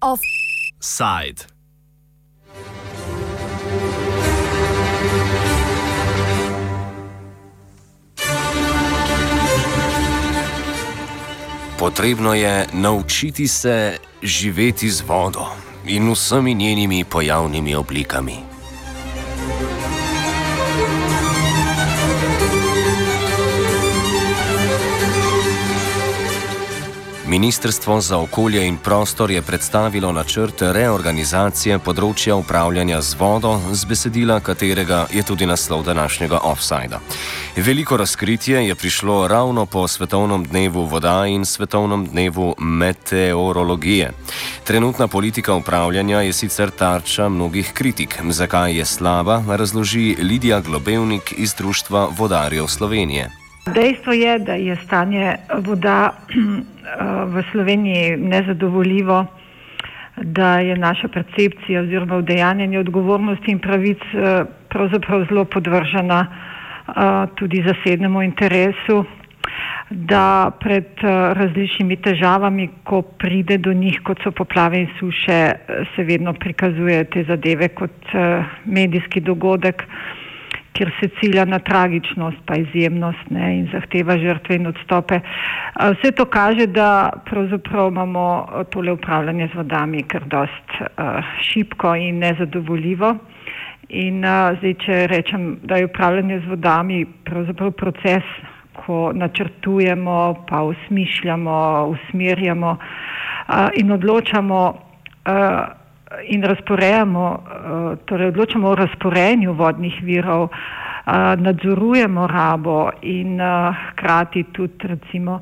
Offside. Potrebno je naučiti se živeti z vodo in vsemi njenimi pojavnimi oblikami. Ministrstvo za okolje in prostor je predstavilo načrt reorganizacije področja upravljanja z vodo, z besedila katerega je tudi naslov današnjega offsajda. Veliko razkritje je prišlo ravno po Svetovnem dnevu voda in Svetovnem dnevu meteorologije. Trenutna politika upravljanja je sicer tarča mnogih kritik. Zakaj je slaba, razloži Lidija Globevnik iz Društva vodarjev Slovenije. Dejstvo je, da je stanje voda v Sloveniji nezadovoljivo, da je naša percepcija oziroma vdejanjanje odgovornosti in pravic eh, pravzaprav zelo podvržena eh, tudi zasednemu interesu, da pred eh, različnimi težavami, ko pride do njih, kot so poplave in suše, se vedno prikazuje te zadeve kot medijski dogodek kjer se cilja na tragičnost, pa izjemnost ne, in zahteva žrtve in odstope. Vse to kaže, da pravzaprav imamo tole upravljanje z vodami kar dost šipko in nezadovoljivo. In zdaj, če rečem, da je upravljanje z vodami pravzaprav proces, ko načrtujemo, pa usmišljamo, usmerjamo in odločamo. Uh, in razporejamo, eh, torej odločamo o razporejanju vodnih virov, eh, nadzorujemo rabo in eh, hkrati tudi recimo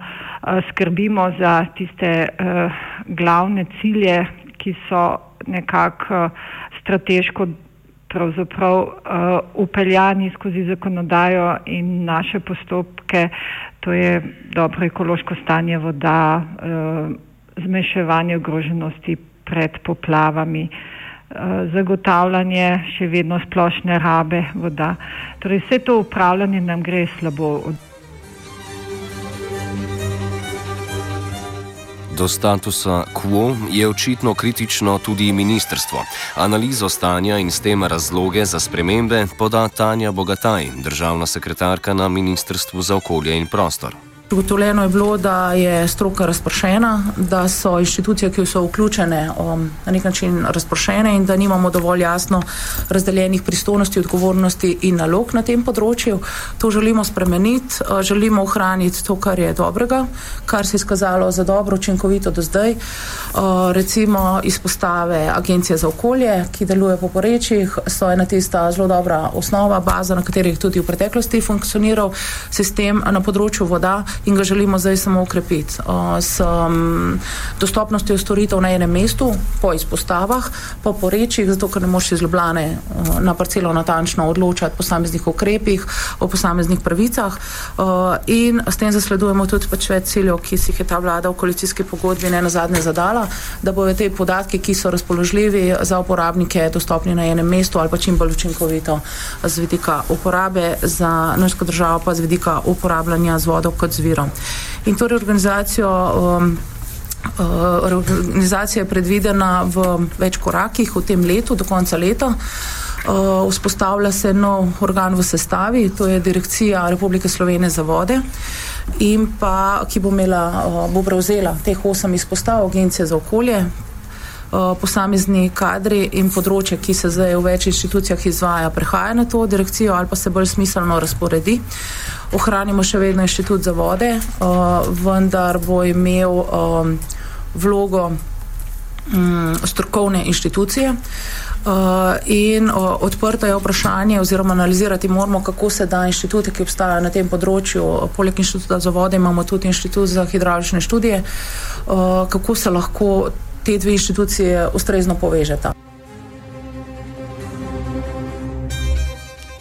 skrbimo za tiste glavne cilje, ki so nekako strateško pravzaprav upeljani skozi zakonodajo in naše postopke, to je dobro ekološko stanje voda, zmeševanje ogroženosti pred poplavami, eh, zagotavljanje še vedno splošne rabe voda. Torej vse to upravljanje nam gre slabo. Do statusa quo je očitno kritično tudi ministrstvo. Analizo stanja in s tem razloge za spremembe poda Tanja Bogataj, državna sekretarka na Ministrstvu za okolje in prostor. Ugotovljeno je bilo, da je stroka razprošena, da so inštitucije, ki so vključene, um, na nek način razprošene in da nimamo dovolj jasno razdeljenih pristojnosti, odgovornosti in nalog na tem področju. To želimo spremeniti, uh, želimo ohraniti to, kar je dobrega, kar se je izkazalo za dobro, učinkovito do zdaj. Uh, recimo izpostave Agencije za okolje, ki deluje po porečjih, so ena tista zelo dobra osnova, baza, na kateri je tudi v preteklosti funkcioniral sistem na področju voda in ga želimo zdaj samo ukrepiti. S dostopnostjo storitev na enem mestu, po izpostavah, po porečjih, zato ker ne moš iz Ljubljane na parcelo natančno odločati o posameznih ukrepih, o posameznih pravicah in s tem zasledujemo tudi pač več ciljev, ki si jih je ta vlada v koalicijski pogodbi ne nazadnje zadala, da bojo te podatki, ki so razpoložljivi za uporabnike, dostopni na enem mestu ali pa čim bolj učinkovito z vidika uporabe za našo državo, pa z vidika uporabljanja z vodo kot z virom. In torej organizacijo. Um, uh, Organizacija je predvidena v več korakih v tem letu, do konca leta. Uh, vzpostavlja se nov organ v sestavi, to je Direkcija Republike Slovenije za vode, in pa ki bo, imela, uh, bo prevzela teh osem izpostav Agencije za okolje, posamezni kadri in področje, ki se zdaj v več inštitucijah izvaja, prehaja na to direkcijo ali pa se bolj smiselno razporedi. Ohranimo še vedno inštitut za vode, uh, vendar bo imel um, vlogo um, strokovne inštitucije. Uh, in uh, odprto je vprašanje, oziroma analizirati moramo, kako se da inštitute, ki obstajajo na tem področju, poleg inštituta za vode, imamo tudi inštitut za hidraulične študije, uh, kako se lahko te dve inštitucije ustrezno povežeta.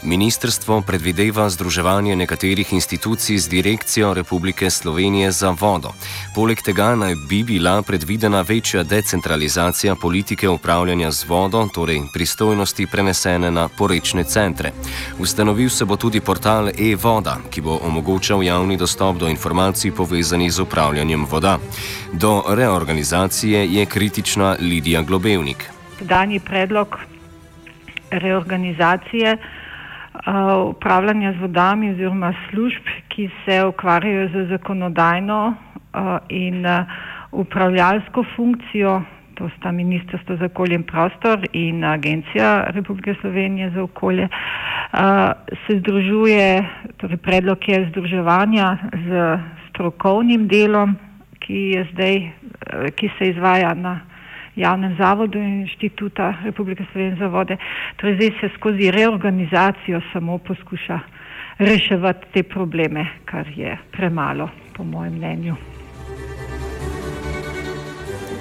Ministrstvo predvideva združevanje nekaterih institucij z direkcijo Republike Slovenije za vodo. Poleg tega naj bi bila predvidena večja decentralizacija politike upravljanja z vodo, torej pristojnosti prenesene na porečne centre. Ustanovil se bo tudi portal e-voda, ki bo omogočal javni dostop do informacij povezanih z upravljanjem voda. Do reorganizacije je kritična Lidija Globevnik. Danji predlog reorganizacije upravljanja z vodami oziroma služb, ki se ukvarjajo z zakonodajno in upravljalsko funkcijo, to sta Ministrstvo za okolje in prostor in Agencija Republike Slovenije za okolje, se združuje, torej predlog je združevanja z strokovnim delom, ki, zdaj, ki se izvaja na javnem zavodu inštituta Republike Slovenije za vode. Torej zdaj se skozi reorganizacijo samo poskuša reševati te probleme, kar je premalo, po mojem mnenju.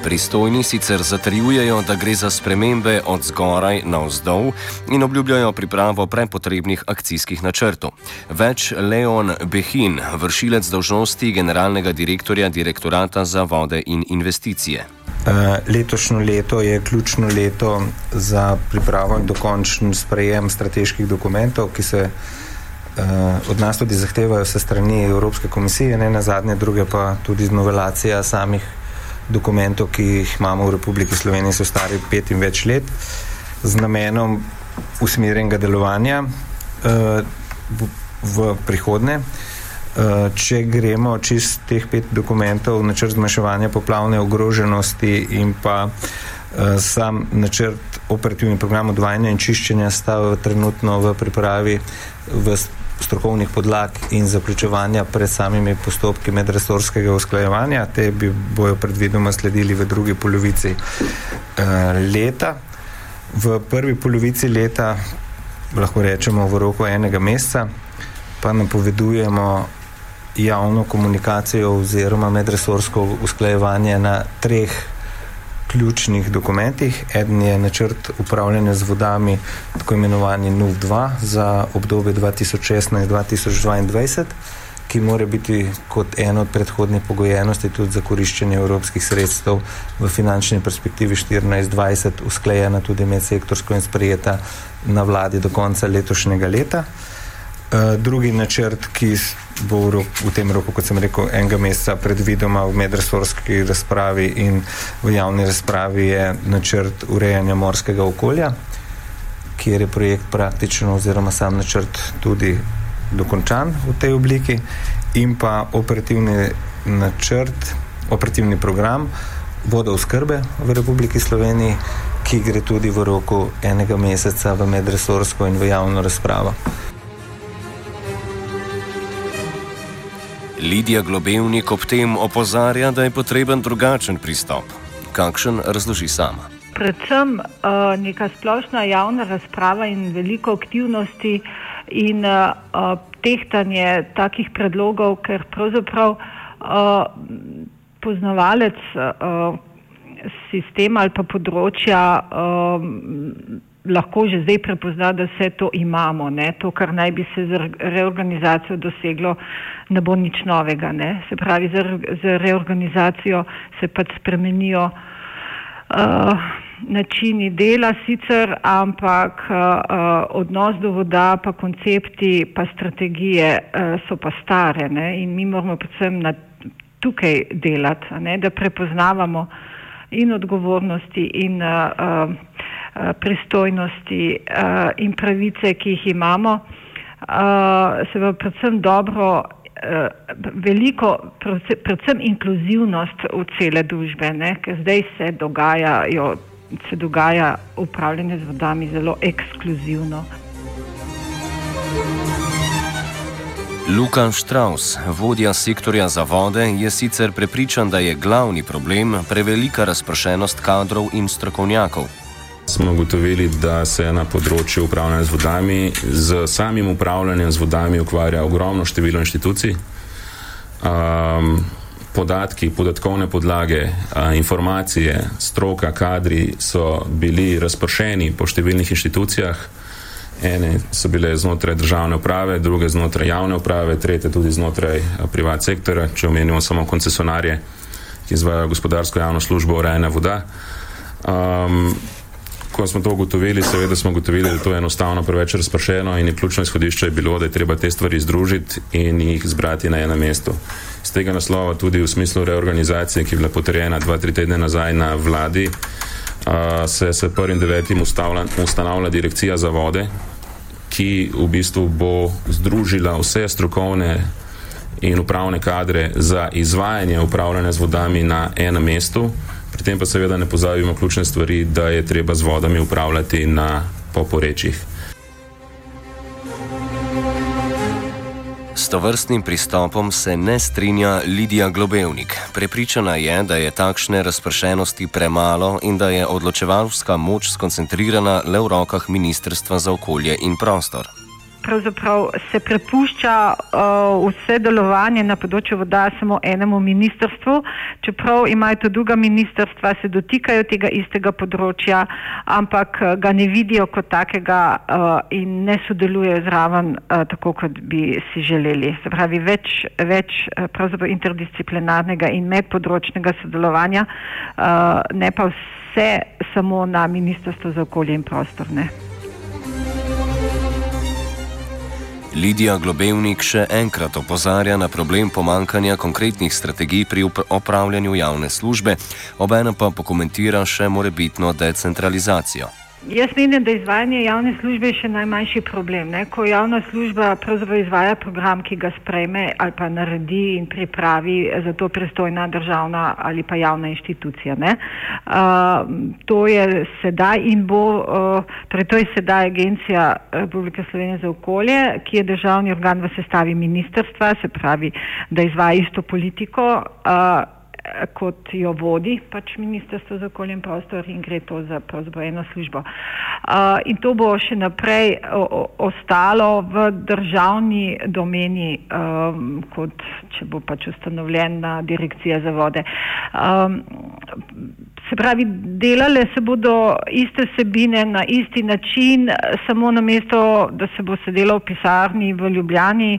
Pristojni sicer zatrjujejo, da gre za spremembe od zgoraj na vzdolj in obljubljajo pripravo prepotrebnih akcijskih načrtov. Več Leon Behin, vršilec dožnosti generalnega direktorja direktorata za vode in investicije. Eh, letošnje leto je ključno leto za pripravo in dokončen sprejem strateških dokumentov, ki se uh, od nas tudi zahtevajo se strani Evropske komisije, ne na zadnje, druge pa tudi novelacija samih dokumentov, ki jih imamo v Republiki Sloveniji, so stari pet in več let, z namenom usmerjenega delovanja uh, v, v prihodnje. Uh, če gremo čez teh pet dokumentov, načrt zmanjševanja poplavne ogroženosti in pa eh, sam načrt operativni program odvajanja in čiščenja sta trenutno v pripravi v strokovnih podlag in zaključevanja pred samimi postopki medresorskega usklajevanja. Te bi bojo predvidoma sledili v drugi polovici uh, leta. V prvi polovici leta, lahko rečemo v roku enega meseca, pa napovedujemo javno komunikacijo oziroma medresorsko usklajevanje na treh ključnih dokumentih. Eden je načrt upravljanja z vodami, tako imenovani NUV2 za obdobje 2016-2022, ki mora biti kot ena od predhodnih pogojenosti tudi za koriščenje evropskih sredstev v finančni perspektivi 2014-2020 usklajena tudi medsektorsko in sprejeta na vladi do konca letošnjega leta. Uh, drugi načrt, ki bo v, rok, v tem roku, kot sem rekel, enega meseca predvidoma v medresorski razpravi in v javni razpravi, je načrt urejanja morskega okolja, kjer je projekt praktično oziroma sam načrt tudi dokončan v tej obliki in pa operativni načrt, operativni program vodooskrbe v Republiki Sloveniji, ki gre tudi v roku enega meseca v medresorsko in v javno razpravo. Lidija Globevnik ob tem opozarja, da je potreben drugačen pristop. Kakšen razloži sama? Predvsem uh, neka splošna javna razprava in veliko aktivnosti in uh, tehtanje takih predlogov, ker pravzaprav uh, poznavalec uh, sistema ali pa področja uh, lahko že zdaj prepozna, da vse to imamo. Ne? To, kar naj bi se z reorganizacijo doseglo, ne bo nič novega. Ne? Se pravi, z, z reorganizacijo se pač spremenijo uh, načini dela sicer, ampak uh, odnos do voda, pa koncepti, pa strategije uh, so pa stare ne? in mi moramo predvsem na, tukaj delati, ne? da prepoznavamo in odgovornosti in uh, uh, pristojnosti uh, in pravice, ki jih imamo, uh, se pa predvsem dobro, veliko, predvsem inkluzivnost v cele družbe, ne? ker zdaj se, dogajajo, se dogaja upravljanje z vodami zelo ekskluzivno. Luka Štraus, vodja sektorja za vode, je sicer prepričan, da je glavni problem prevelika razpršenost kadrov in strokovnjakov smo ugotovili, da se na področju upravljanja z vodami, z samim upravljanjem z vodami ukvarja ogromno število inštitucij. Um, podatki, podatkovne podlage, uh, informacije, stroka, kadri so bili razpršeni po številnih inštitucijah Ene so bile znotraj državne uprave, druge znotraj javne uprave, tretje tudi znotraj privat sektora, če omenimo samo koncesionarje, ki izvajo gospodarsko javno službo urejanja voda. Um, ko smo to ugotovili, seveda smo ugotovili, da to je enostavno preveč razpršeno in ključno izhodišče je bilo, da je treba te stvari združiti in jih zbrati na enem mestu. Z tega naslova tudi v smislu reorganizacije, ki je bila potrjena dva, tri tedne nazaj na vladi, uh, se s prvim devetim ustanavlja direkcija za vode, ki v bistvu bo združila vse strokovne in upravne kadre za izvajanje upravljanja z vodami na enem mestu. Pri tem pa seveda ne pozabimo ključne stvari, da je treba z vodami upravljati na poporečjih. S tovrstnim pristopom se ne strinja Lidija Globevnik. Prepričana je, da je takšne razpršenosti premalo in da je odločevalska moč skoncentrirana le v rokah Ministrstva za okolje in prostor se prepušča uh, vse delovanje na področju voda samo enemu ministrstvu, čeprav imajo to druga ministrstva, se dotikajo tega istega področja, ampak uh, ga ne vidijo kot takega uh, in ne sodelujejo zraven uh, tako, kot bi si želeli. Se pravi, več, več uh, interdisciplinarnega in medpodročnega sodelovanja, uh, ne pa vse samo na ministrstvu za okolje in prostor. Ne. Lidija Globevnik še enkrat opozarja na problem pomankanja konkretnih strategij pri opravljanju javne službe, obenem pa pokomentira še morebitno decentralizacijo. Jaz menim, da izvajanje javne službe je še najmanjši problem. Ne? Ko javna služba pravzaprav izvaja program, ki ga sprejme ali pa naredi in pripravi za to pristojna državna ali pa javna inštitucija. Uh, to je sedaj in bo, uh, torej to je sedaj Agencija Republike Slovenije za okolje, ki je državni organ v sestavi ministrstva, se pravi, da izvaja isto politiko. Uh, kot jo vodi pač Ministrstvo za okolje in prostor in gre to za eno službo. Uh, in to bo še naprej o, ostalo v državni domeni, um, kot če bo pač ustanovljena direkcija za vode. Um, Se pravi, delale se bodo iste sebine na isti način, samo na mesto, da se bo sedelo v pisarni v Ljubljani,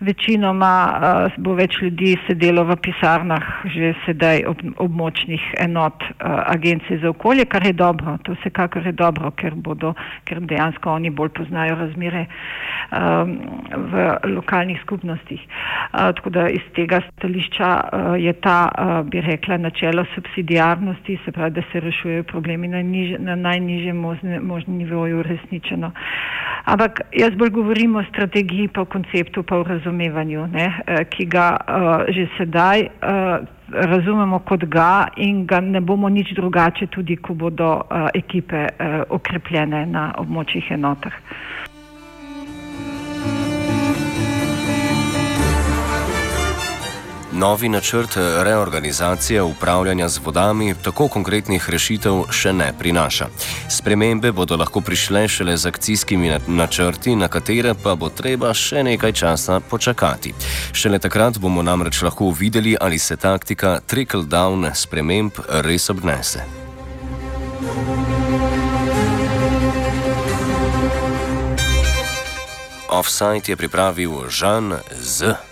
večinoma uh, bo več ljudi sedelo v pisarnah že sedaj ob, območnih enot uh, agencije za okolje, kar je dobro, to vsekakor je dobro, ker, bodo, ker dejansko oni bolj poznajo razmere um, v lokalnih skupnostih. Uh, tako da iz tega stališča uh, je ta, uh, bi rekla, načelo subsidijarnosti se pravi, da se rešujejo problemi na, niž, na najnižjem možnem nivoju uresničeno. Ampak jaz bolj govorim o strategiji, pa o konceptu, pa o razumevanju, ne, eh, ki ga uh, že sedaj uh, razumemo kot ga in ga ne bomo nič drugače, tudi ko bodo uh, ekipe uh, okrepljene na območjih enotah. Novi načrt reorganizacije upravljanja z vodami tako konkretnih rešitev še ne prinaša. Spremembe bodo lahko prišle šele z akcijskimi načrti, na katere pa bo treba še nekaj časa počakati. Šele takrat bomo namreč lahko videli, ali se taktika trickle-down sprememb res obnese. Offside je pripravil Žan Z.